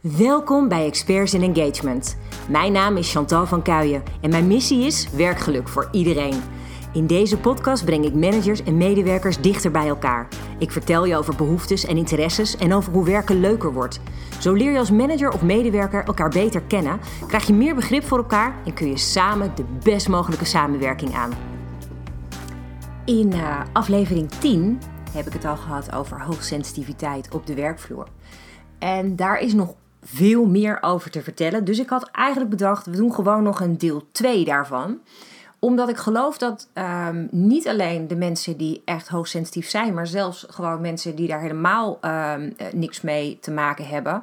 Welkom bij Experts in Engagement. Mijn naam is Chantal van Kuijen en mijn missie is werkgeluk voor iedereen. In deze podcast breng ik managers en medewerkers dichter bij elkaar. Ik vertel je over behoeftes en interesses en over hoe werken leuker wordt. Zo leer je als manager of medewerker elkaar beter kennen, krijg je meer begrip voor elkaar en kun je samen de best mogelijke samenwerking aan. In uh, aflevering 10 heb ik het al gehad over hoogsensitiviteit op de werkvloer. En daar is nog veel meer over te vertellen. Dus ik had eigenlijk bedacht, we doen gewoon nog een deel 2 daarvan. Omdat ik geloof dat um, niet alleen de mensen die echt hoogsensitief zijn, maar zelfs gewoon mensen die daar helemaal um, niks mee te maken hebben,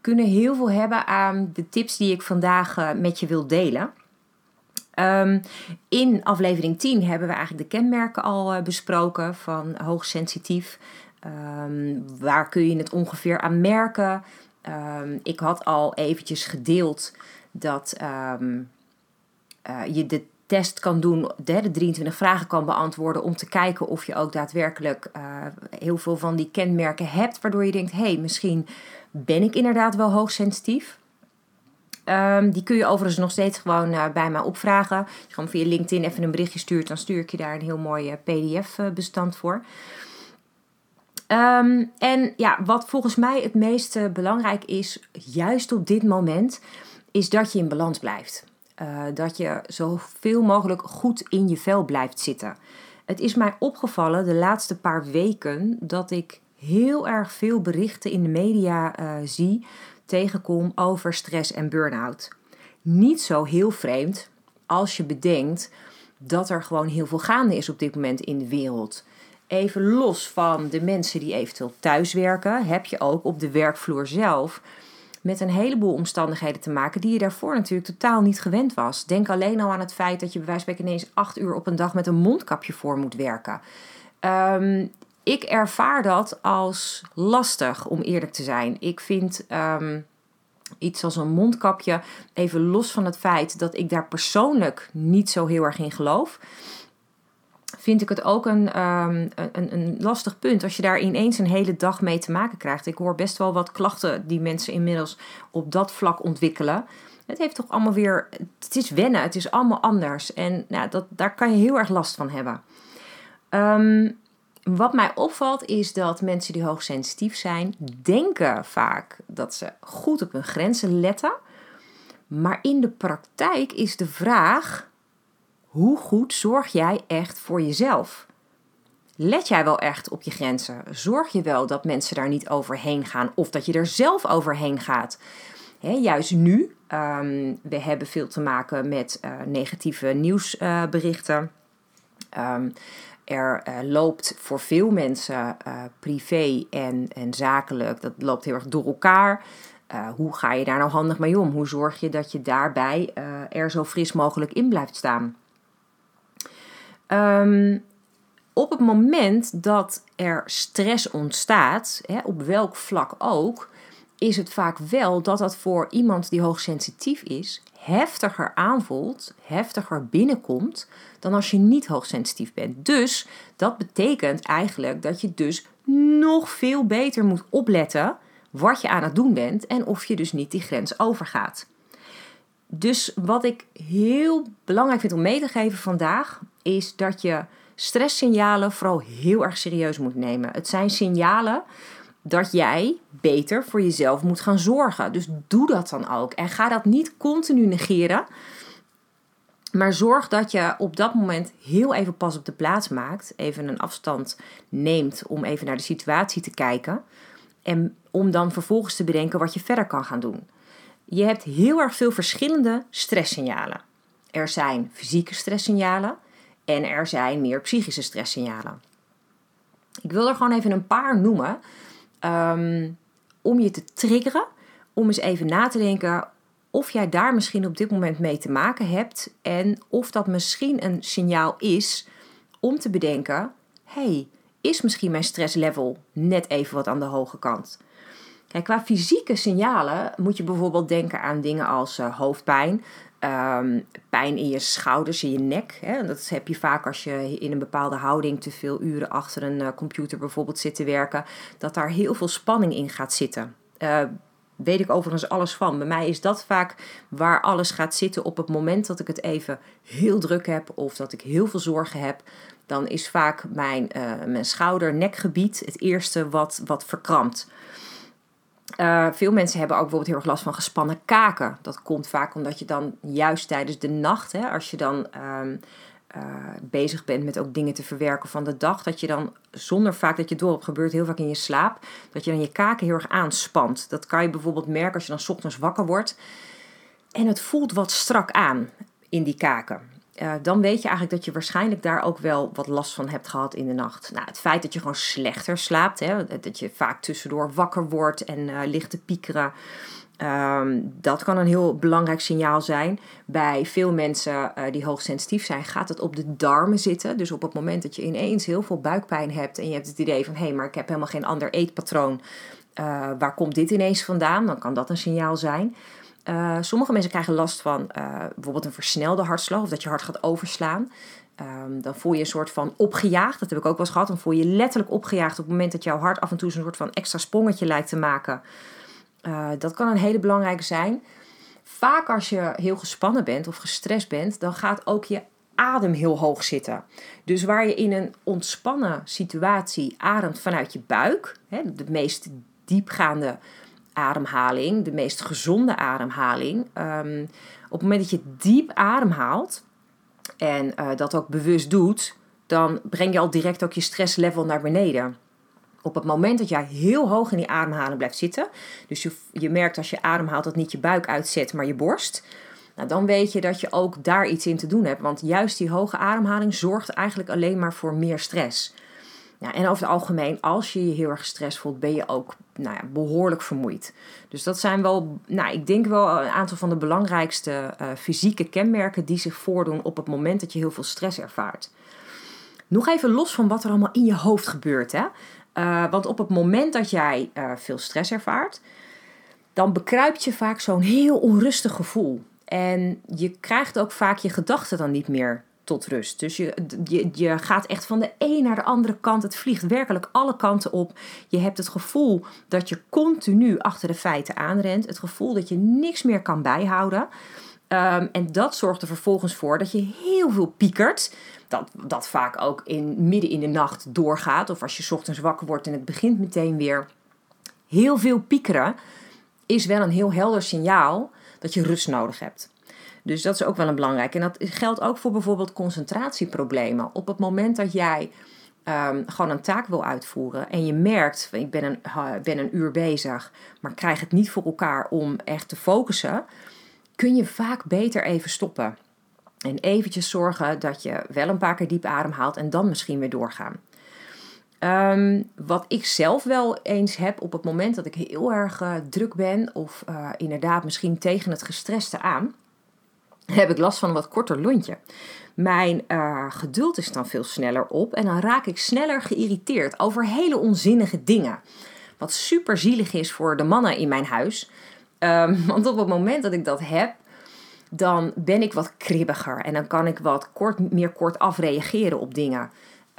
kunnen heel veel hebben aan de tips die ik vandaag uh, met je wil delen. Um, in aflevering 10 hebben we eigenlijk de kenmerken al uh, besproken van hoogsensitief. Waar kun je het ongeveer aan merken? Um, ik had al eventjes gedeeld dat uh, je de test kan doen, de, de 23 vragen kan beantwoorden om te kijken of je ook daadwerkelijk uh, heel veel van die kenmerken hebt, waardoor je denkt, hé, hey, misschien ben ik inderdaad wel hoogsensitief. Um, die kun je overigens nog steeds gewoon uh, bij mij opvragen. Als je gewoon via LinkedIn even een berichtje stuurt, dan stuur ik je daar een heel mooi PDF-bestand voor. Um, en ja, wat volgens mij het meest uh, belangrijk is, juist op dit moment, is dat je in balans blijft. dat je zoveel mogelijk goed in je vel blijft zitten. Het is mij opgevallen de laatste paar weken dat ik heel erg veel berichten in de media zie tegenkom over stress en burn-out. Niet zo heel vreemd als je bedenkt dat er gewoon heel veel gaande is op dit moment in de wereld. Even los van de mensen die eventueel thuiswerken, heb je ook op de werkvloer zelf met een heleboel omstandigheden te maken die je daarvoor natuurlijk totaal niet gewend was. Denk alleen al aan het feit dat je bij wijze van ineens acht uur op een dag met een mondkapje voor moet werken. Um, ik ervaar dat als lastig, om eerlijk te zijn. Ik vind um, iets als een mondkapje, even los van het feit dat ik daar persoonlijk niet zo heel erg in geloof. Vind ik het ook een, um, een, een lastig punt als je daar ineens een hele dag mee te maken krijgt. Ik hoor best wel wat klachten die mensen inmiddels op dat vlak ontwikkelen. Het heeft toch allemaal weer. Het is wennen, het is allemaal anders. En nou, dat, daar kan je heel erg last van hebben. Um, wat mij opvalt is dat mensen die hoogsensitief zijn, denken vaak dat ze goed op hun grenzen letten. Maar in de praktijk is de vraag: hoe goed zorg jij echt voor jezelf? Let jij wel echt op je grenzen? Zorg je wel dat mensen daar niet overheen gaan of dat je er zelf overheen gaat? juist nu, um, we hebben veel te maken met uh, negatieve nieuwsberichten. Um, er uh, loopt voor veel mensen uh, privé en, en zakelijk, dat loopt heel erg door elkaar. Hoe ga je daar nou handig mee om? Hoe zorg je dat je daarbij er zo fris mogelijk in blijft staan? Um, op het moment dat er stress ontstaat, hè, op welk vlak ook, is het vaak wel dat dat voor iemand die hoogsensitief is, heftiger aanvoelt, heftiger binnenkomt dan als je niet hoogsensitief bent. Dus dat betekent eigenlijk dat je dus nog veel beter moet opletten wat je aan het doen bent en of je dus niet die grens overgaat. Dus wat ik heel belangrijk vind om mee te geven vandaag is dat je stresssignalen vooral heel erg serieus moet nemen. Het zijn signalen dat jij beter voor jezelf moet gaan zorgen. Dus doe dat dan ook. En ga dat niet continu negeren. Maar zorg dat je op dat moment heel even pas op de plaats maakt. Even een afstand neemt om even naar de situatie te kijken. En om dan vervolgens te bedenken wat je verder kan gaan doen. Je hebt heel erg veel verschillende stresssignalen. Er zijn fysieke stresssignalen en er zijn meer psychische stresssignalen. Ik wil er gewoon even een paar noemen um, om je te triggeren. Om eens even na te denken of jij daar misschien op dit moment mee te maken hebt. En of dat misschien een signaal is om te bedenken: hey, is misschien mijn stresslevel net even wat aan de hoge kant? Kijk, qua fysieke signalen moet je bijvoorbeeld denken aan dingen als uh, hoofdpijn, um, pijn in je schouders, in je nek. Hè. Dat heb je vaak als je in een bepaalde houding te veel uren achter een uh, computer bijvoorbeeld zit te werken. Dat daar heel veel spanning in gaat zitten. Uh, weet ik overigens alles van. Bij mij is dat vaak waar alles gaat zitten op het moment dat ik het even heel druk heb of dat ik heel veel zorgen heb. Dan is vaak mijn, uh, mijn schouder-nekgebied het eerste wat, wat verkrampt. Uh, veel mensen hebben ook bijvoorbeeld heel erg last van gespannen kaken. Dat komt vaak omdat je dan juist tijdens de nacht, hè, als je dan um, uh, bezig bent met ook dingen te verwerken van de dag, dat je dan zonder vaak dat je door hebt gebeurt, heel vaak in je slaap, dat je dan je kaken heel erg aanspant. Dat kan je bijvoorbeeld merken als je dan ochtends wakker wordt en het voelt wat strak aan in die kaken. Uh, dan weet je eigenlijk dat je waarschijnlijk daar ook wel wat last van hebt gehad in de nacht. Nou, het feit dat je gewoon slechter slaapt, hè, dat je vaak tussendoor wakker wordt en uh, ligt te piekeren. Um, dat kan een heel belangrijk signaal zijn. Bij veel mensen uh, die hoogsensitief zijn, gaat het op de darmen zitten. Dus op het moment dat je ineens heel veel buikpijn hebt en je hebt het idee van hé, hey, maar ik heb helemaal geen ander eetpatroon. Waar komt dit ineens vandaan? Dan kan dat een signaal zijn. Uh, sommige mensen krijgen last van bijvoorbeeld een versnelde hartslag of dat je hart gaat overslaan. Um, dan voel je een soort van opgejaagd. Dat heb ik ook wel eens gehad. Dan voel je letterlijk opgejaagd op het moment dat jouw hart af en toe een soort van extra sprongetje lijkt te maken. Uh, dat kan een hele belangrijke zijn. Vaak als je heel gespannen bent of gestrest bent, dan gaat ook je adem heel hoog zitten. Dus waar je in een ontspannen situatie ademt vanuit je buik, hè, de meest diepgaande ademhaling, de meest gezonde ademhaling. Um, op het moment dat je diep ademhaalt en uh, dat ook bewust doet, dan breng je al direct ook je stresslevel naar beneden. Op het moment dat jij heel hoog in die ademhaling blijft zitten, dus je, je merkt als je ademhaalt dat niet je buik uitzet, maar je borst, nou, dan weet je dat je ook daar iets in te doen hebt. Want juist die hoge ademhaling zorgt eigenlijk alleen maar voor meer stress. En over het algemeen, als je je heel erg gestrest voelt, ben je ook nou ja, behoorlijk vermoeid. Dus dat zijn wel, nou, ik denk wel een aantal van de belangrijkste uh, fysieke kenmerken die zich voordoen op het moment dat je heel veel stress ervaart. Nog even los van wat er allemaal in je hoofd gebeurt. Hè? Uh, want op het moment dat jij uh, veel stress ervaart, dan bekruipt je vaak zo'n heel onrustig gevoel. En je krijgt ook vaak je gedachten dan niet meer tot rust. Dus je, je, je gaat echt van de een naar de andere kant. Het vliegt werkelijk alle kanten op. Je hebt het gevoel dat je continu achter de feiten aanrent. Het gevoel dat je niks meer kan bijhouden. Um, en dat zorgt er vervolgens voor dat je heel veel piekert. Dat, dat vaak ook in, midden in de nacht doorgaat. Of als je ochtends wakker wordt en het begint meteen weer. Heel veel piekeren is wel een heel helder signaal dat je rust nodig hebt. Dus dat is ook wel een belangrijk. En dat geldt ook voor bijvoorbeeld concentratieproblemen. Op het moment dat jij um, gewoon een taak wil uitvoeren en je merkt, ik ben een, ben een uur bezig, maar krijg het niet voor elkaar om echt te focussen, kun je vaak beter even stoppen. En eventjes zorgen dat je wel een paar keer diep ademhaalt en dan misschien weer doorgaan. Um, wat ik zelf wel eens heb op het moment dat ik heel erg uh, druk ben, of uh, inderdaad misschien tegen het gestreste aan, heb ik last van een wat korter lontje. Mijn uh, geduld is dan veel sneller op en dan raak ik sneller geïrriteerd over hele onzinnige dingen. Wat super zielig is voor de mannen in mijn huis. Um, want op het moment dat ik dat heb, dan ben ik wat kribbiger en dan kan ik wat kort, meer kort afreageren op dingen.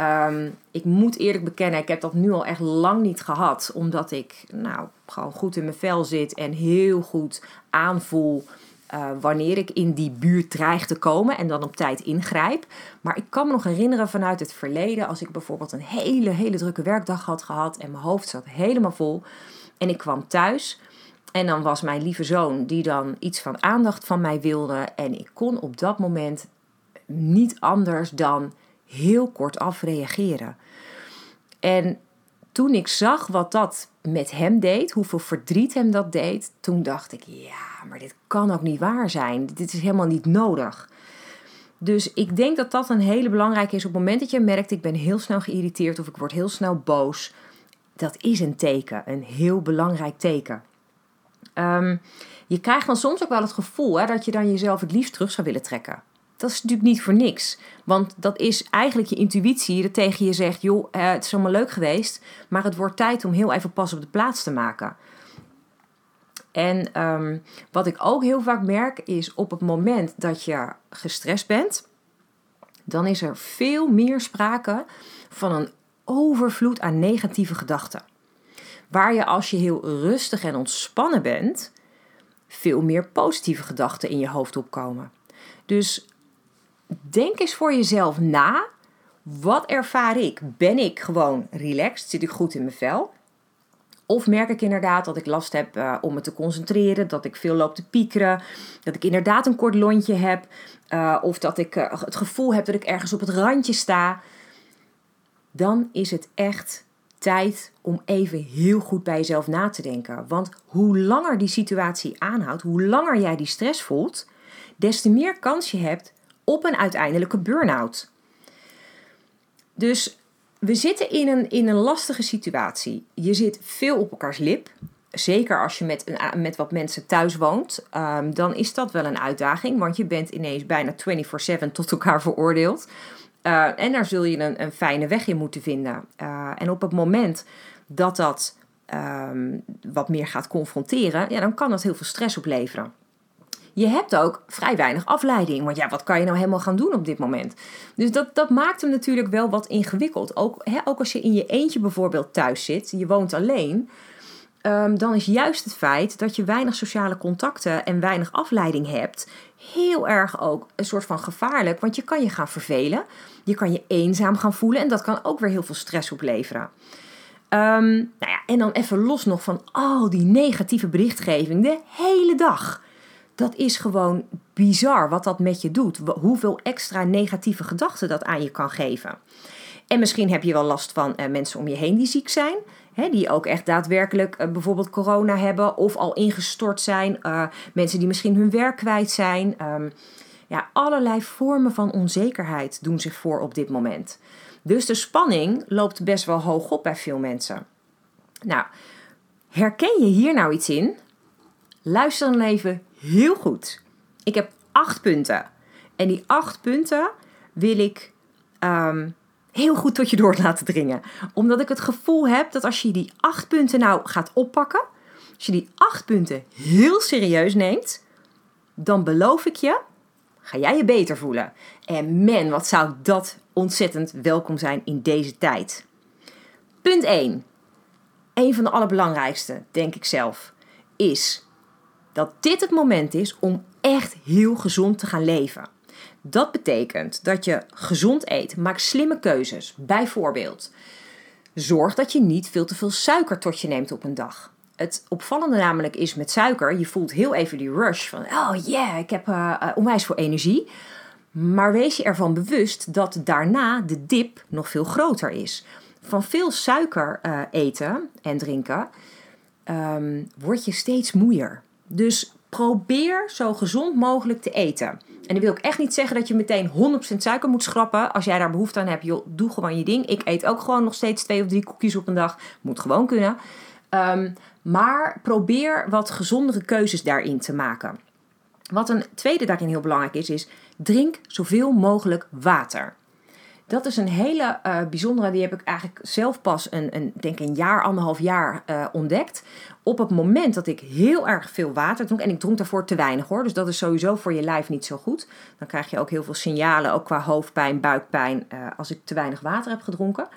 Um, ik moet eerlijk bekennen, ik heb dat nu al echt lang niet gehad, omdat ik nou, gewoon goed in mijn vel zit en heel goed aanvoel uh, wanneer ik in die buurt dreig te komen en dan op tijd ingrijp. Maar ik kan me nog herinneren vanuit het verleden, als ik bijvoorbeeld een hele, hele drukke werkdag had gehad en mijn hoofd zat helemaal vol en ik kwam thuis. En dan was mijn lieve zoon die dan iets van aandacht van mij wilde. En ik kon op dat moment niet anders dan heel kort af reageren. En toen ik zag wat dat met hem deed, hoeveel verdriet hem dat deed, toen dacht ik: ja, maar dit kan ook niet waar zijn. Dit is helemaal niet nodig. Dus ik denk dat dat een hele belangrijke is. Op het moment dat je merkt: ik ben heel snel geïrriteerd of ik word heel snel boos, dat is een teken, een heel belangrijk teken. Um, je krijgt dan soms ook wel het gevoel hè, dat je dan jezelf het liefst terug zou willen trekken. Dat is natuurlijk niet voor niks. Want dat is eigenlijk je intuïtie dat tegen je zegt: joh, eh, het is allemaal leuk geweest, maar het wordt tijd om heel even pas op de plaats te maken. En um, wat ik ook heel vaak merk is op het moment dat je gestrest bent, dan is er veel meer sprake van een overvloed aan negatieve gedachten. Waar je als je heel rustig en ontspannen bent, veel meer positieve gedachten in je hoofd opkomen. Dus denk eens voor jezelf na. Wat ervaar ik? Ben ik gewoon relaxed? Zit ik goed in mijn vel? Of merk ik inderdaad dat ik last heb uh, om me te concentreren, dat ik veel loop te piekeren, dat ik inderdaad een kort lontje heb, uh, of dat ik uh, het gevoel heb dat ik ergens op het randje sta. Dan is het echt tijd om even heel goed bij jezelf na te denken. Want hoe langer die situatie aanhoudt, hoe langer jij die stress voelt, des te meer kans je hebt op een uiteindelijke burn-out. Dus we zitten in een, in een lastige situatie. Je zit veel op elkaars lip. Zeker als je met, een, met wat mensen thuis woont, um, dan is dat wel een uitdaging. Want je bent ineens bijna 24-7 tot elkaar veroordeeld. Uh, en daar zul je een, een, fijne weg in moeten vinden. Uh, en op het moment dat dat um, wat meer gaat confronteren, ja, dan kan dat heel veel stress opleveren. Je hebt ook vrij weinig afleiding. Want ja, wat kan je nou helemaal gaan doen op dit moment? Dus dat, dat maakt hem natuurlijk wel wat ingewikkeld. Ook, hè, ook als je in je eentje bijvoorbeeld thuis zit, je woont alleen. Um, dan is juist het feit dat je weinig sociale contacten en weinig afleiding hebt, heel erg ook een soort van gevaarlijk. Want je kan je gaan vervelen, je kan je eenzaam gaan voelen en dat kan ook weer heel veel stress opleveren. Um, nou ja, en dan even los nog van al die negatieve berichtgeving de hele dag dat is gewoon bizar wat dat met je doet. Hoeveel extra negatieve gedachten dat aan je kan geven. En misschien heb je wel last van uh, mensen om je heen die ziek zijn. Hè, die ook echt daadwerkelijk uh, bijvoorbeeld corona hebben of al ingestort zijn. Uh, mensen die misschien hun werk kwijt zijn. Um, ja, allerlei vormen van onzekerheid doen zich voor op dit moment. Dus de spanning loopt best wel hoog op bij veel mensen. Nou, herken je hier nou iets in? Luister dan even heel goed. Ik heb acht punten. En die acht punten wil ik um, heel goed tot je door laten dringen. Omdat ik het gevoel heb dat als je die acht punten nou gaat oppakken, als je die acht punten heel serieus neemt, dan beloof ik je, ga jij je beter voelen. En man, wat zou dat ontzettend welkom zijn in deze tijd. Punt 1. Een van de allerbelangrijkste, denk ik zelf, is dat dit het moment is om echt heel gezond te gaan leven. Dat betekent dat je gezond eet, maak slimme keuzes. Bijvoorbeeld, zorg dat je niet veel te veel suiker tot je neemt op een dag. Het opvallende namelijk is met suiker, je voelt heel even die rush van, oh yeah, ik heb uh, onwijs veel energie. Maar wees je ervan bewust dat daarna de dip nog veel groter is. Van veel suiker uh, eten en drinken um, word je steeds moeier. Dus probeer zo gezond mogelijk te eten. En dat wil ik echt niet zeggen dat je meteen 100% suiker moet schrappen. Als jij daar behoefte aan hebt, joh, doe gewoon je ding. Ik eet ook gewoon nog steeds twee of drie koekjes op een dag. Moet gewoon kunnen. Um, maar probeer wat gezondere keuzes daarin te maken. Wat een tweede daarin heel belangrijk is, is drink zoveel mogelijk water. Dat is een hele uh, bijzondere, die heb ik eigenlijk zelf pas een, een denk een jaar, anderhalf jaar uh, ontdekt. Op het moment dat ik heel erg veel water dronk, en ik dronk daarvoor te weinig hoor, dus dat is sowieso voor je lijf niet zo goed. Dan krijg je ook heel veel signalen, ook qua hoofdpijn, buikpijn, uh, als ik te weinig water heb gedronken.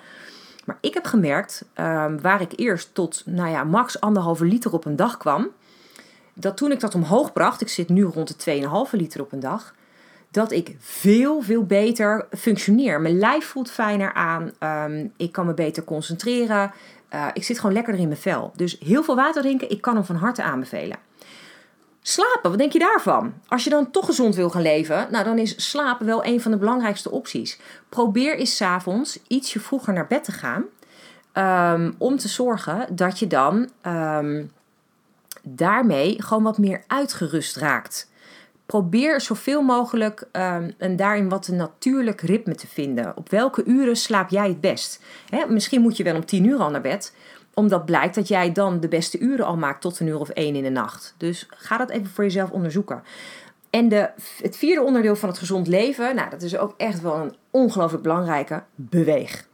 Maar ik heb gemerkt, um, waar ik eerst tot nou ja, max anderhalve liter op een dag kwam, dat toen ik dat omhoog bracht, ik zit nu rond de 2,5 liter op een dag, dat ik veel, veel beter functioneer. Mijn lijf voelt fijner aan. Um, ik kan me beter concentreren. Uh, ik zit gewoon lekkerder in mijn vel. Dus heel veel water drinken, ik kan hem van harte aanbevelen. Slapen, wat denk je daarvan? Als je dan toch gezond wil gaan leven, nou dan is slapen wel een van de belangrijkste opties. Probeer eens s'avonds ietsje vroeger naar bed te gaan. Um, om te zorgen dat je dan um, daarmee gewoon wat meer uitgerust raakt probeer zoveel mogelijk um, en daarin wat een natuurlijk ritme te vinden. Op welke uren slaap jij het best? Hè, misschien moet je wel om tien uur al naar bed, omdat blijkt dat jij dan de beste uren al maakt tot een uur of één in de nacht. Dus ga dat even voor jezelf onderzoeken. En de, het vierde onderdeel van het gezond leven, nou, dat is ook echt wel een ongelooflijk belangrijke, beweeg.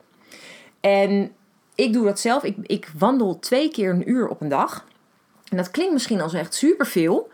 En ik doe dat zelf. Ik, ik wandel twee keer een uur op een dag. En dat klinkt misschien als echt superveel.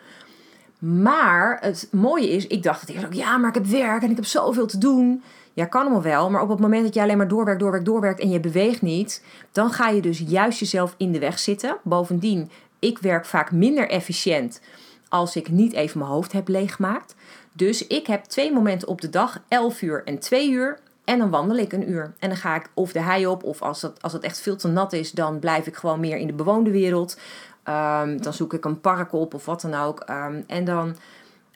Maar het mooie is, ik dacht eerst ook, ja, maar ik heb werk en ik heb zoveel te doen. Ja, kan allemaal wel, maar op het moment dat je alleen maar doorwerkt, doorwerkt, doorwerkt en je beweegt niet, dan ga je dus juist jezelf in de weg zitten. Bovendien, ik werk vaak minder efficiënt als ik niet even mijn hoofd heb leeggemaakt. Dus ik heb twee momenten op de dag, 11 uur en 2 uur. En dan wandel ik een uur. En dan ga ik of de hei op, of als het, als het echt veel te nat is, dan blijf ik gewoon meer in de bewoonde wereld. Ehm, dan zoek ik een park op of wat dan ook. Ehm, en dan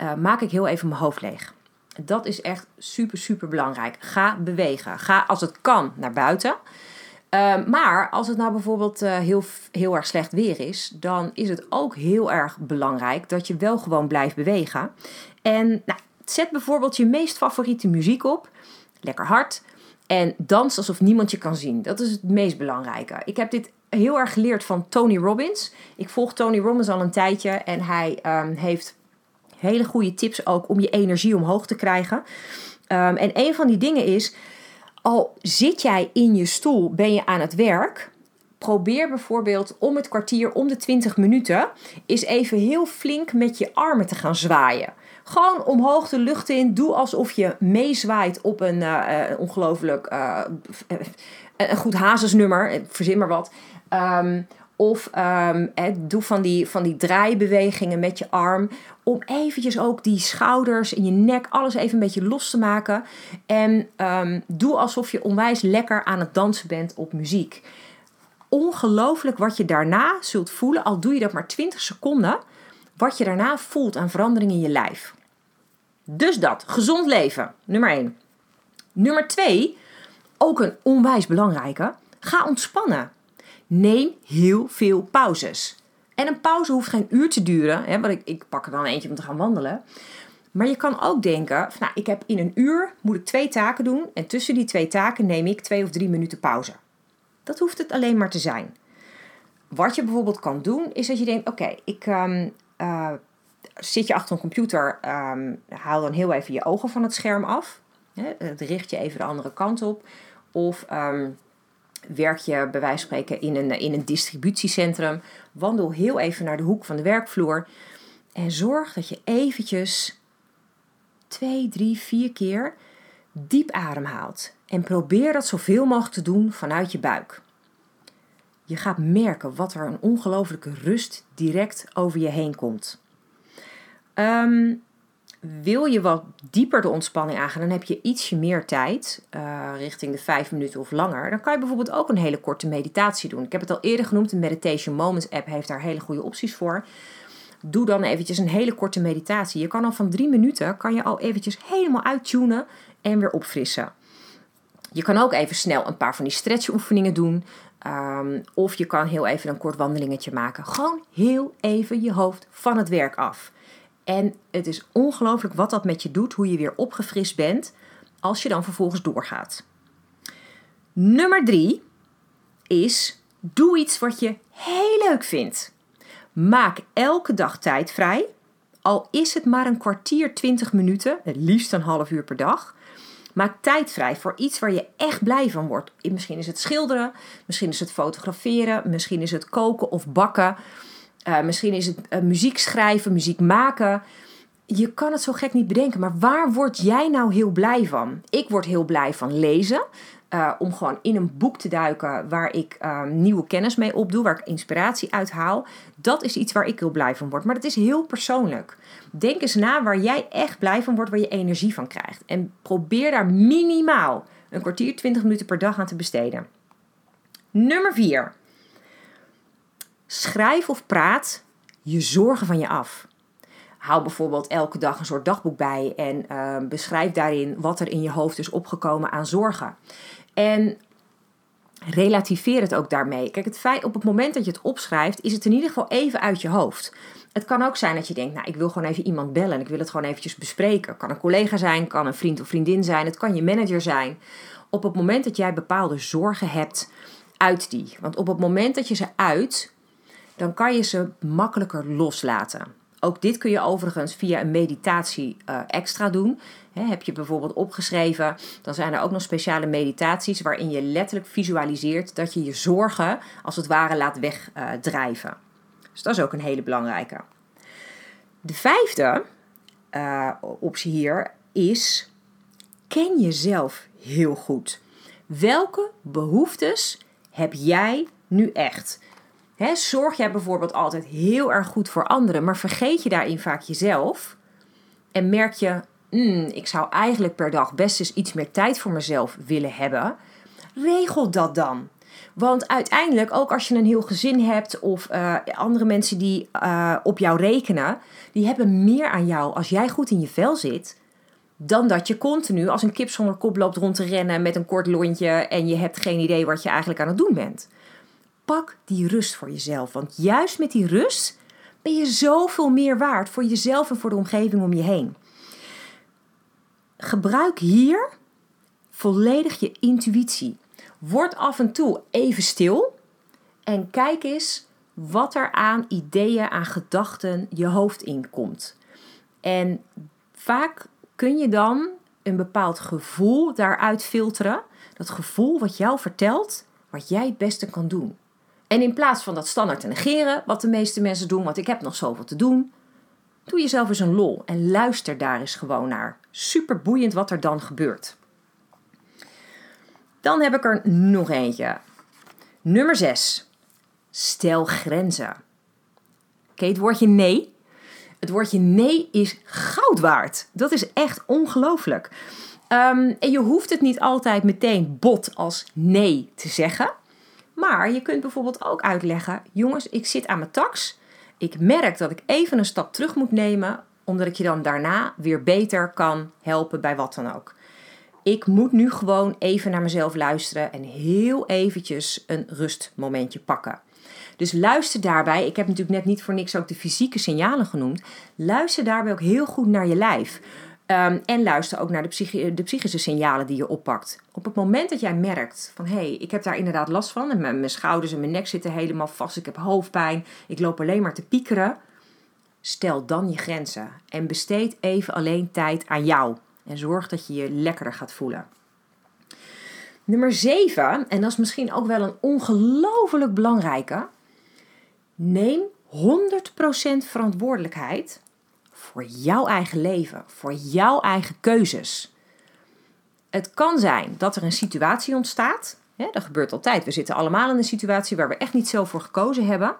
uh, maak ik heel even mijn hoofd leeg. Dat is echt super, super belangrijk. Ga bewegen. Ga als het kan naar buiten. Ehm, maar als het nou bijvoorbeeld uh, heel, heel erg slecht weer is, dan is het ook heel erg belangrijk dat je wel gewoon blijft bewegen. En nou, zet bijvoorbeeld je meest favoriete muziek op, lekker hard, en dans alsof niemand je kan zien. Dat is het meest belangrijke. Ik heb dit heel erg geleerd van Tony Robbins. Ik volg Tony Robbins al een tijdje en hij um, heeft hele goede tips ook om je energie omhoog te krijgen. Um, en een van die dingen is, al zit jij in je stoel, ben je aan het werk. Probeer bijvoorbeeld om het kwartier, om de 20 minuten, eens even heel flink met je armen te gaan zwaaien. Gewoon omhoog de lucht in. Doe alsof je meezwaait op een uh, ongelooflijk uh, een goed hazesnummer. Verzin maar wat. Um, of um, doe van die, van die draaibewegingen met je arm. Om eventjes ook die schouders en je nek, alles even een beetje los te maken. En um, doe alsof je onwijs lekker aan het dansen bent op muziek. Ongelooflijk wat je daarna zult voelen, al doe je dat maar 20 seconden. Wat je daarna voelt aan verandering in je lijf. Dus dat, gezond leven, nummer 1. Nummer 2, ook een onwijs belangrijke. Ga ontspannen. Neem heel veel pauzes. En een pauze hoeft geen uur te duren, hè, want ik, ik pak er dan eentje om te gaan wandelen. Maar je kan ook denken, nou, ik heb in een uur moet ik twee taken doen en tussen die twee taken neem ik twee of drie minuten pauze. Dat hoeft het alleen maar te zijn. Wat je bijvoorbeeld kan doen, is dat je denkt, oké, ik um, uh, zit je achter een computer, um, haal dan heel even je ogen van het scherm af. Hè, richt je even de andere kant op. Of um, werk je bij wijze van spreken in een, in een distributiecentrum. Wandel heel even naar de hoek van de werkvloer. En zorg dat je eventjes twee, drie, vier keer diep ademhaalt. En probeer dat zoveel mogelijk te doen vanuit je buik. Je gaat merken wat er een ongelofelijke rust direct over je heen komt. Um, wil je wat dieper de ontspanning aangaan, dan heb je ietsje meer tijd, uh, richting de vijf minuten of langer. Dan kan je bijvoorbeeld ook een hele korte meditatie doen. Ik heb het al eerder genoemd, de Meditation Moments app heeft daar hele goede opties voor. Doe dan eventjes een hele korte meditatie. Je kan al van drie minuten, kan je al eventjes helemaal uittunen en weer opfrissen. Je kan ook even snel een paar van die stretchoefeningen doen. Um, of je kan heel even een kort wandelingetje maken. Gewoon heel even je hoofd van het werk af. En het is ongelooflijk wat dat met je doet, hoe je weer opgefrist bent als je dan vervolgens doorgaat. Nummer drie is: doe iets wat je heel leuk vindt. Maak elke dag tijd vrij, al is het maar een kwartier, 20 minuten, het liefst een half uur per dag. Maak tijd vrij voor iets waar je echt blij van wordt. Misschien is het schilderen, misschien is het fotograferen, misschien is het koken of bakken. Uh, misschien is het uh, muziek schrijven, muziek maken. Je kan het zo gek niet bedenken, maar waar word jij nou heel blij van? Ik word heel blij van lezen. Uh, om gewoon in een boek te duiken waar ik nieuwe kennis mee opdoe, waar ik inspiratie uit haal. Dat is iets waar ik heel blij van word. Maar dat is heel persoonlijk. Denk eens na waar jij echt blij van wordt, waar je energie van krijgt. En probeer daar minimaal een kwartier, 20 minuten per dag aan te besteden. Nummer 4. Schrijf of praat je zorgen van je af. Hou bijvoorbeeld elke dag een soort dagboek bij en uh, beschrijf daarin wat er in je hoofd is opgekomen aan zorgen. En relativeer het ook daarmee. Kijk, het feit op het moment dat je het opschrijft, is het in ieder geval even uit je hoofd. Het kan ook zijn dat je denkt, nou, ik wil gewoon even iemand bellen en ik wil het gewoon eventjes bespreken. Het kan een collega zijn, kan een vriend of vriendin zijn, het kan je manager zijn. Op het moment dat jij bepaalde zorgen hebt, uit die. Want op het moment dat je ze uit, dan kan je ze makkelijker loslaten. Ook dit kun je overigens via een meditatie uh, extra doen. heb je bijvoorbeeld opgeschreven, dan zijn er ook nog speciale meditaties waarin je letterlijk visualiseert dat je je zorgen als het ware laat wegdrijven. Dus dat is ook een hele belangrijke. De vijfde uh, optie hier is ken jezelf heel goed. Welke behoeftes heb jij nu echt? Zorg jij bijvoorbeeld altijd heel erg goed voor anderen, maar vergeet je daarin vaak jezelf? En merk je, mm, ik zou eigenlijk per dag best eens iets meer tijd voor mezelf willen hebben? Regel dat dan. Want uiteindelijk, ook als je een heel gezin hebt of uh, andere mensen die uh, op jou rekenen, die hebben meer aan jou als jij goed in je vel zit, dan dat je continu als een kip zonder kop loopt rond te rennen met een kort lontje en je hebt geen idee wat je eigenlijk aan het doen bent. Pak die rust voor jezelf, want juist met die rust ben je zoveel meer waard voor jezelf en voor de omgeving om je heen. Gebruik hier volledig je intuïtie. Word af en toe even stil en kijk eens wat er aan ideeën, aan gedachten je hoofd inkomt. En vaak kun je dan een bepaald gevoel daaruit filteren. Dat gevoel wat jou vertelt wat jij het beste kan doen. En in plaats van dat standaard te negeren, wat de meeste mensen doen, want ik heb nog zoveel te doen, doe jezelf eens een lol en luister daar eens gewoon naar. Super boeiend wat er dan gebeurt. Dan heb ik er nog eentje. Nummer 6. Stel grenzen. Oké, het woordje nee. Het woordje nee is goud waard. Dat is echt ongelooflijk. Ehm, en je hoeft het niet altijd meteen bot als nee te zeggen. Maar je kunt bijvoorbeeld ook uitleggen: jongens, ik zit aan mijn tax. Ik merk dat ik even een stap terug moet nemen, omdat ik je dan daarna weer beter kan helpen bij wat dan ook. Ik moet nu gewoon even naar mezelf luisteren en heel eventjes een rustmomentje pakken. Dus luister daarbij, ik heb natuurlijk net niet voor niks ook de fysieke signalen genoemd. Luister daarbij ook heel goed naar je lijf. Ehm, en luister ook naar de, de, psychische signalen die je oppakt. Op het moment dat jij merkt van hé, hey, ik heb daar inderdaad last van. En mijn, schouders en mijn nek zitten helemaal vast. Ik heb hoofdpijn. Ik loop alleen maar te piekeren. Stel dan je grenzen. En besteed even alleen tijd aan jou. En zorg dat je je lekkerder gaat voelen. Nummer 7, en dat is misschien ook wel een ongelooflijk belangrijke. Neem 100% verantwoordelijkheid voor jouw eigen leven, voor jouw eigen keuzes. Het kan zijn dat er een situatie ontstaat. Dat gebeurt altijd. We zitten allemaal in een situatie waar we echt niet zo voor gekozen hebben.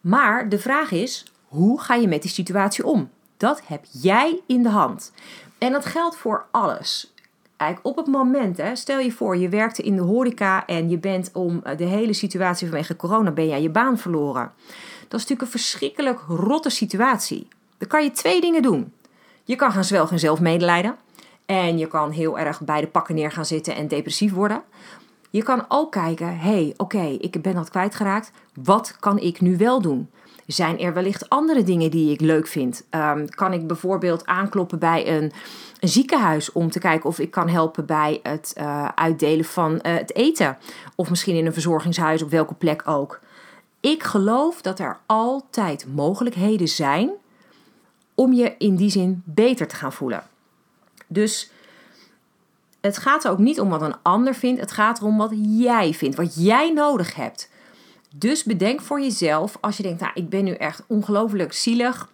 Maar de vraag is: hoe ga je met die situatie om? Dat heb jij in de hand. En dat geldt voor alles. Eigenlijk op het moment, hè, stel je voor, je werkte in de horeca en je bent om de hele situatie vanwege corona ben jij je baan verloren. Dat is natuurlijk een verschrikkelijk rotte situatie. Dan kan je twee dingen doen. Je kan gaan zwelgen en zelfmedelijden. En je kan heel erg bij de pakken neer gaan zitten en depressief worden. Je kan ook kijken, hey, oké, ik ben dat kwijtgeraakt. Wat kan ik nu wel doen? Zijn er wellicht andere dingen die ik leuk vind? Ehm, kan ik bijvoorbeeld aankloppen bij een, ziekenhuis om te kijken of ik kan helpen bij het uh, uitdelen van uh, het eten? Of misschien in een verzorgingshuis, op welke plek ook. Ik geloof dat er altijd mogelijkheden zijn om je in die zin beter te gaan voelen. Dus het gaat er ook niet om wat een ander vindt, het gaat erom wat jij vindt, wat jij nodig hebt. Dus bedenk voor jezelf, als je denkt, nou, ik ben nu echt ongelooflijk zielig.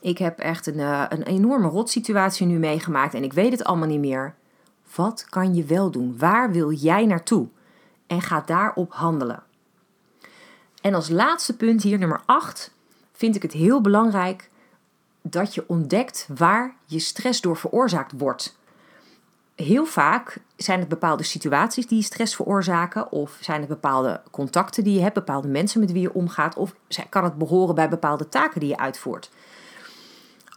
Ik heb echt een, uh, een enorme rotsituatie nu meegemaakt en ik weet het allemaal niet meer. Wat kan je wel doen? Waar wil jij naartoe? En ga daarop handelen. En als laatste punt hier, nummer 8, vind ik het heel belangrijk dat je ontdekt waar je stress door veroorzaakt wordt heel vaak zijn het bepaalde situaties die stress veroorzaken, of zijn het bepaalde contacten die je hebt, bepaalde mensen met wie je omgaat, of kan het behoren bij bepaalde taken die je uitvoert.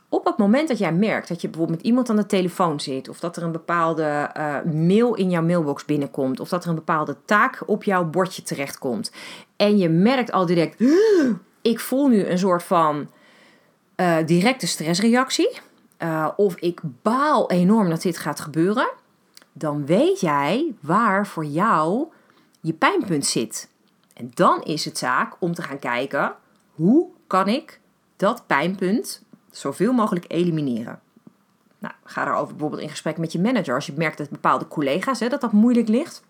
Op het moment dat jij merkt dat je bijvoorbeeld met iemand aan de telefoon zit, of dat er een bepaalde uh, mail in jouw mailbox binnenkomt, of dat er een bepaalde taak op jouw bordje terechtkomt, en je merkt al direct, ik voel nu een soort van uh, directe stressreactie uh, of ik baal enorm dat dit gaat gebeuren, dan weet jij waar voor jou je pijnpunt zit. En dan is het zaak om te gaan kijken hoe kan ik dat pijnpunt zoveel mogelijk elimineren. Nou, ga daarover bijvoorbeeld in gesprek met je manager. Als je merkt dat bepaalde collega's hè, dat dat moeilijk ligt,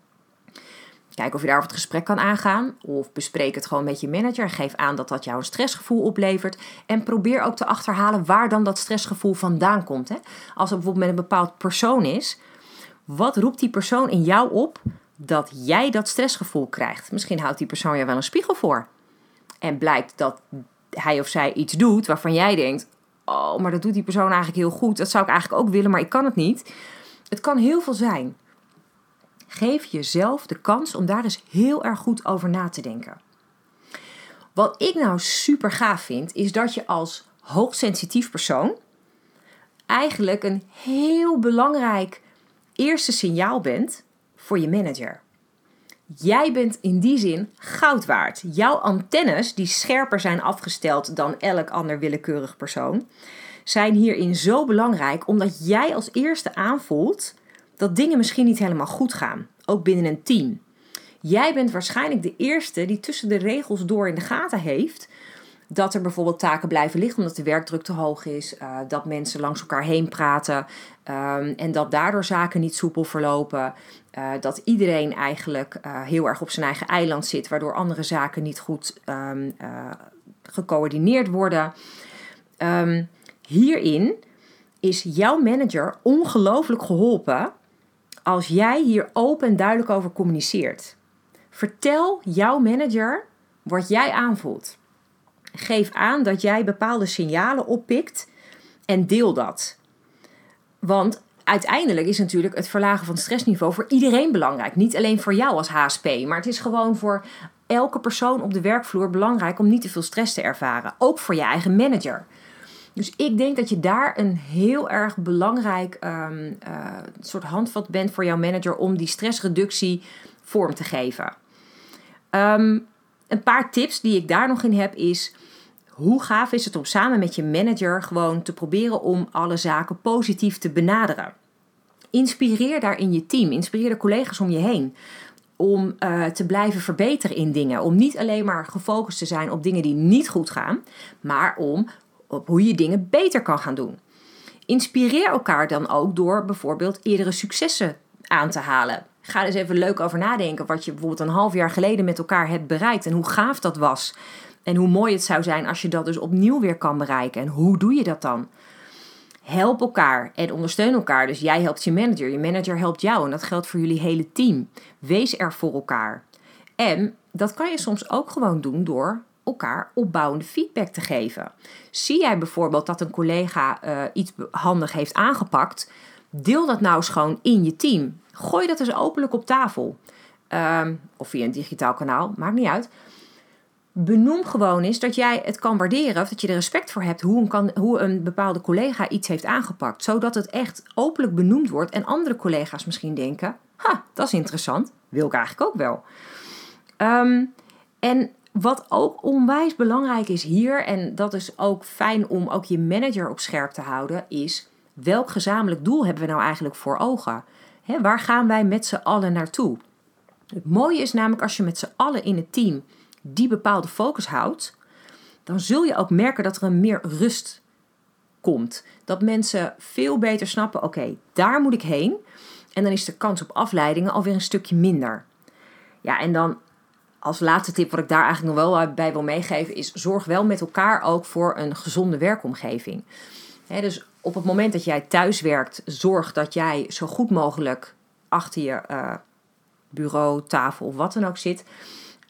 Kijk of je daarover het gesprek kan aangaan. Of bespreek het gewoon met je manager. Geef aan dat dat jou een stressgevoel oplevert. En probeer ook te achterhalen waar dan dat stressgevoel vandaan komt. Hè? Als het bijvoorbeeld met een bepaald persoon is. Wat roept die persoon in jou op dat jij dat stressgevoel krijgt? Misschien houdt die persoon je wel een spiegel voor. En blijkt dat hij of zij iets doet waarvan jij denkt: Oh, maar dat doet die persoon eigenlijk heel goed. Dat zou ik eigenlijk ook willen, maar ik kan het niet. Het kan heel veel zijn. Geef jezelf de kans om daar eens heel erg goed over na te denken. Wat ik nou super gaaf vind, is dat je als hoogsensitief persoon eigenlijk een heel belangrijk eerste signaal bent voor je manager. Jij bent in die zin goud waard. Jouw antennes, die scherper zijn afgesteld dan elk ander willekeurig persoon, zijn hierin zo belangrijk omdat jij als eerste aanvoelt dat dingen misschien niet helemaal goed gaan, ook binnen een team. Jij bent waarschijnlijk de eerste die tussen de regels door in de gaten heeft dat er bijvoorbeeld taken blijven liggen omdat de werkdruk te hoog is, uh, dat mensen langs elkaar heen praten um, en dat daardoor zaken niet soepel verlopen, uh, dat iedereen eigenlijk uh, heel erg op zijn eigen eiland zit, waardoor andere zaken niet goed um, gecoördineerd worden. Um, hierin is jouw manager ongelooflijk geholpen als jij hier open en duidelijk over communiceert. Vertel jouw manager wat jij aanvoelt. Geef aan dat jij bepaalde signalen oppikt en deel dat. Want uiteindelijk is natuurlijk het verlagen van het stressniveau voor iedereen belangrijk. Niet alleen voor jou als HSP, maar het is gewoon voor elke persoon op de werkvloer belangrijk om niet te veel stress te ervaren. Ook voor je eigen manager. Dus ik denk dat je daar een heel erg belangrijk um, uh, soort handvat bent voor jouw manager om die stressreductie vorm te geven. Um, een paar tips die ik daar nog in heb is. Hoe gaaf is het om samen met je manager gewoon te proberen om alle zaken positief te benaderen? Inspireer daarin je team, inspireer de collega's om je heen om uh, te blijven verbeteren in dingen. Om niet alleen maar gefocust te zijn op dingen die niet goed gaan, maar om op hoe je dingen beter kan gaan doen. Inspireer elkaar dan ook door bijvoorbeeld eerdere successen aan te halen. Ga eens even leuk over nadenken wat je bijvoorbeeld een half jaar geleden met elkaar hebt bereikt en hoe gaaf dat was. En hoe mooi het zou zijn als je dat dus opnieuw weer kan bereiken. En hoe doe je dat dan? Help elkaar en ondersteun elkaar. Dus jij helpt je manager, je manager helpt jou. En dat geldt voor jullie hele team. Wees er voor elkaar. En dat kan je soms ook gewoon doen door elkaar opbouwende feedback te geven. Zie jij bijvoorbeeld dat een collega uh, iets handig heeft aangepakt, deel dat nou eens gewoon in je team. Gooi dat eens openlijk op tafel. Um, of via een digitaal kanaal, maakt niet uit. Benoem gewoon eens dat jij het kan waarderen of dat je er respect voor hebt hoe een, hoe een bepaalde collega iets heeft aangepakt. Zodat het echt openlijk benoemd wordt en andere collega's misschien denken: ha, dat is interessant, wil ik eigenlijk ook wel. Um, en wat ook onwijs belangrijk is hier, en dat is ook fijn om ook je manager op scherp te houden, is welk gezamenlijk doel hebben we nou eigenlijk voor ogen? Waar gaan wij met z'n allen naartoe? Het mooie is namelijk als je met z'n allen in het team die bepaalde focus houdt, dan zul je ook merken dat er een meer rust komt. Dat mensen veel beter snappen: oké, daar moet ik heen. En dan is de kans op afleidingen alweer een stukje minder. Ja, en dan als laatste tip wat ik daar eigenlijk nog wel bij wil meegeven is: zorg wel met elkaar ook voor een gezonde werkomgeving. dus op het moment dat jij thuis werkt, zorg dat jij zo goed mogelijk achter je uh, bureau, tafel of wat dan ook zit.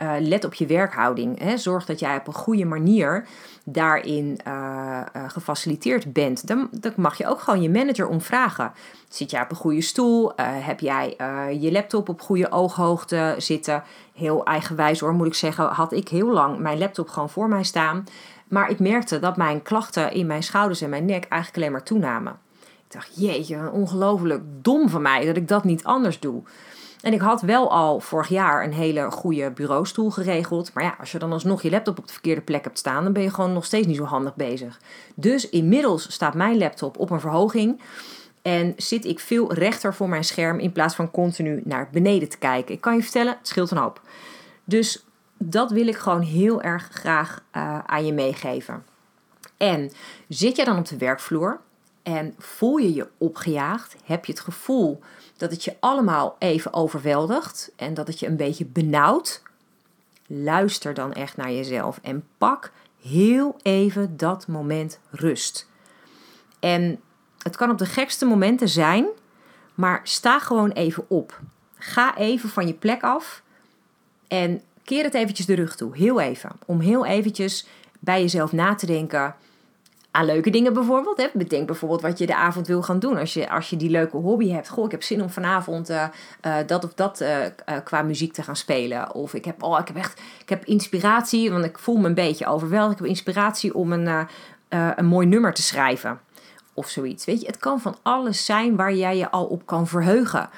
Uh, let op je werkhouding. Hè. Zorg dat jij op een goede manier daarin uh, uh, gefaciliteerd bent. Dan, dan, mag je ook gewoon je manager om vragen. Zit jij op een goede stoel? heb jij je laptop op goede ooghoogte zitten? Heel eigenwijs hoor, moet ik zeggen. Had ik heel lang mijn laptop gewoon voor mij staan. Maar ik merkte dat mijn klachten in mijn schouders en mijn nek eigenlijk alleen maar toenamen. Ik dacht, jeetje, ongelooflijk dom van mij dat ik dat niet anders doe. En ik had wel al vorig jaar een hele goede bureaustoel geregeld. Maar ja, als je dan alsnog je laptop op de verkeerde plek hebt staan, dan ben je gewoon nog steeds niet zo handig bezig. Dus inmiddels staat mijn laptop op een verhoging. En zit ik veel rechter voor mijn scherm in plaats van continu naar beneden te kijken. Ik kan je vertellen, het scheelt een hoop. Dus dat wil ik gewoon heel erg graag uh, aan je meegeven. En zit je dan op de werkvloer En voel je je opgejaagd? Heb je het gevoel dat het je allemaal even overweldigt en dat het je een beetje benauwt? Luister dan echt naar jezelf en pak heel even dat moment rust. En het kan op de gekste momenten zijn, maar sta gewoon even op. Ga even van je plek af en keer het eventjes de rug toe. Heel even. Om heel eventjes bij jezelf na te denken aan leuke dingen bijvoorbeeld. Hè. Bedenk bijvoorbeeld wat je de avond wil gaan doen. Als je, als je die leuke hobby hebt. Goh, ik heb zin om vanavond uh, uh, dat of dat uh, qua muziek te gaan spelen. Of ik heb, oh, ik heb echt ik heb inspiratie, want ik voel me een beetje overweldigd. Ik heb inspiratie om een, een mooi nummer te schrijven. Of zoiets. Weet je, het kan van alles zijn waar jij je al op kan verheugen.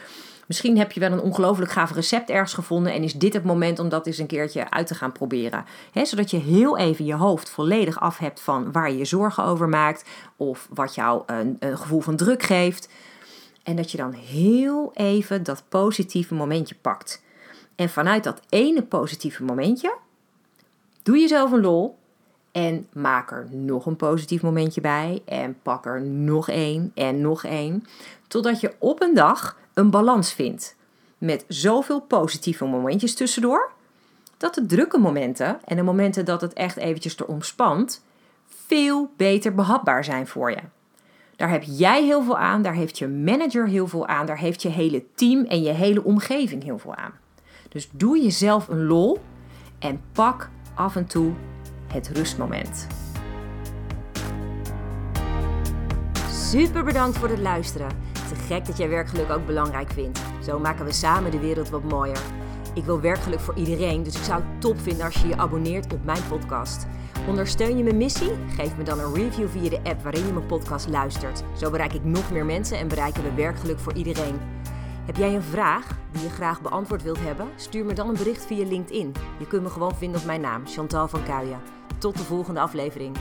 Misschien heb je wel een ongelooflijk gaaf recept ergens gevonden en is dit het moment om dat eens een keertje uit te gaan proberen. zodat je heel even je hoofd volledig af hebt van waar je je zorgen over maakt of wat jou een, een gevoel van druk geeft. En dat je dan heel even dat positieve momentje pakt. En vanuit dat ene positieve momentje doe jezelf een lol en maak er nog een positief momentje bij. En pak er nog één en nog één. Totdat je op een dag een balans vindt. Met zoveel positieve momentjes tussendoor. Dat de drukke momenten en de momenten dat het echt eventjes er omspant. Veel beter behapbaar zijn voor je. Daar heb jij heel veel aan, daar heeft je manager heel veel aan, daar heeft je hele team en je hele omgeving heel veel aan. Dus doe jezelf een lol en pak af en toe het rustmoment. Super bedankt voor het luisteren. Te gek dat jij werkgeluk ook belangrijk vindt. Zo maken we samen de wereld wat mooier. Ik wil werkgeluk voor iedereen, dus ik zou het top vinden als je je abonneert op mijn podcast. Ondersteun je mijn missie? Geef me dan een review via de app waarin je mijn podcast luistert. Zo bereik ik nog meer mensen en bereiken we werkgeluk voor iedereen. Heb jij een vraag die je graag beantwoord wilt hebben? Stuur me dan een bericht via LinkedIn. Je kunt me gewoon vinden op mijn naam, Chantal van Kuijen. Tot de volgende aflevering.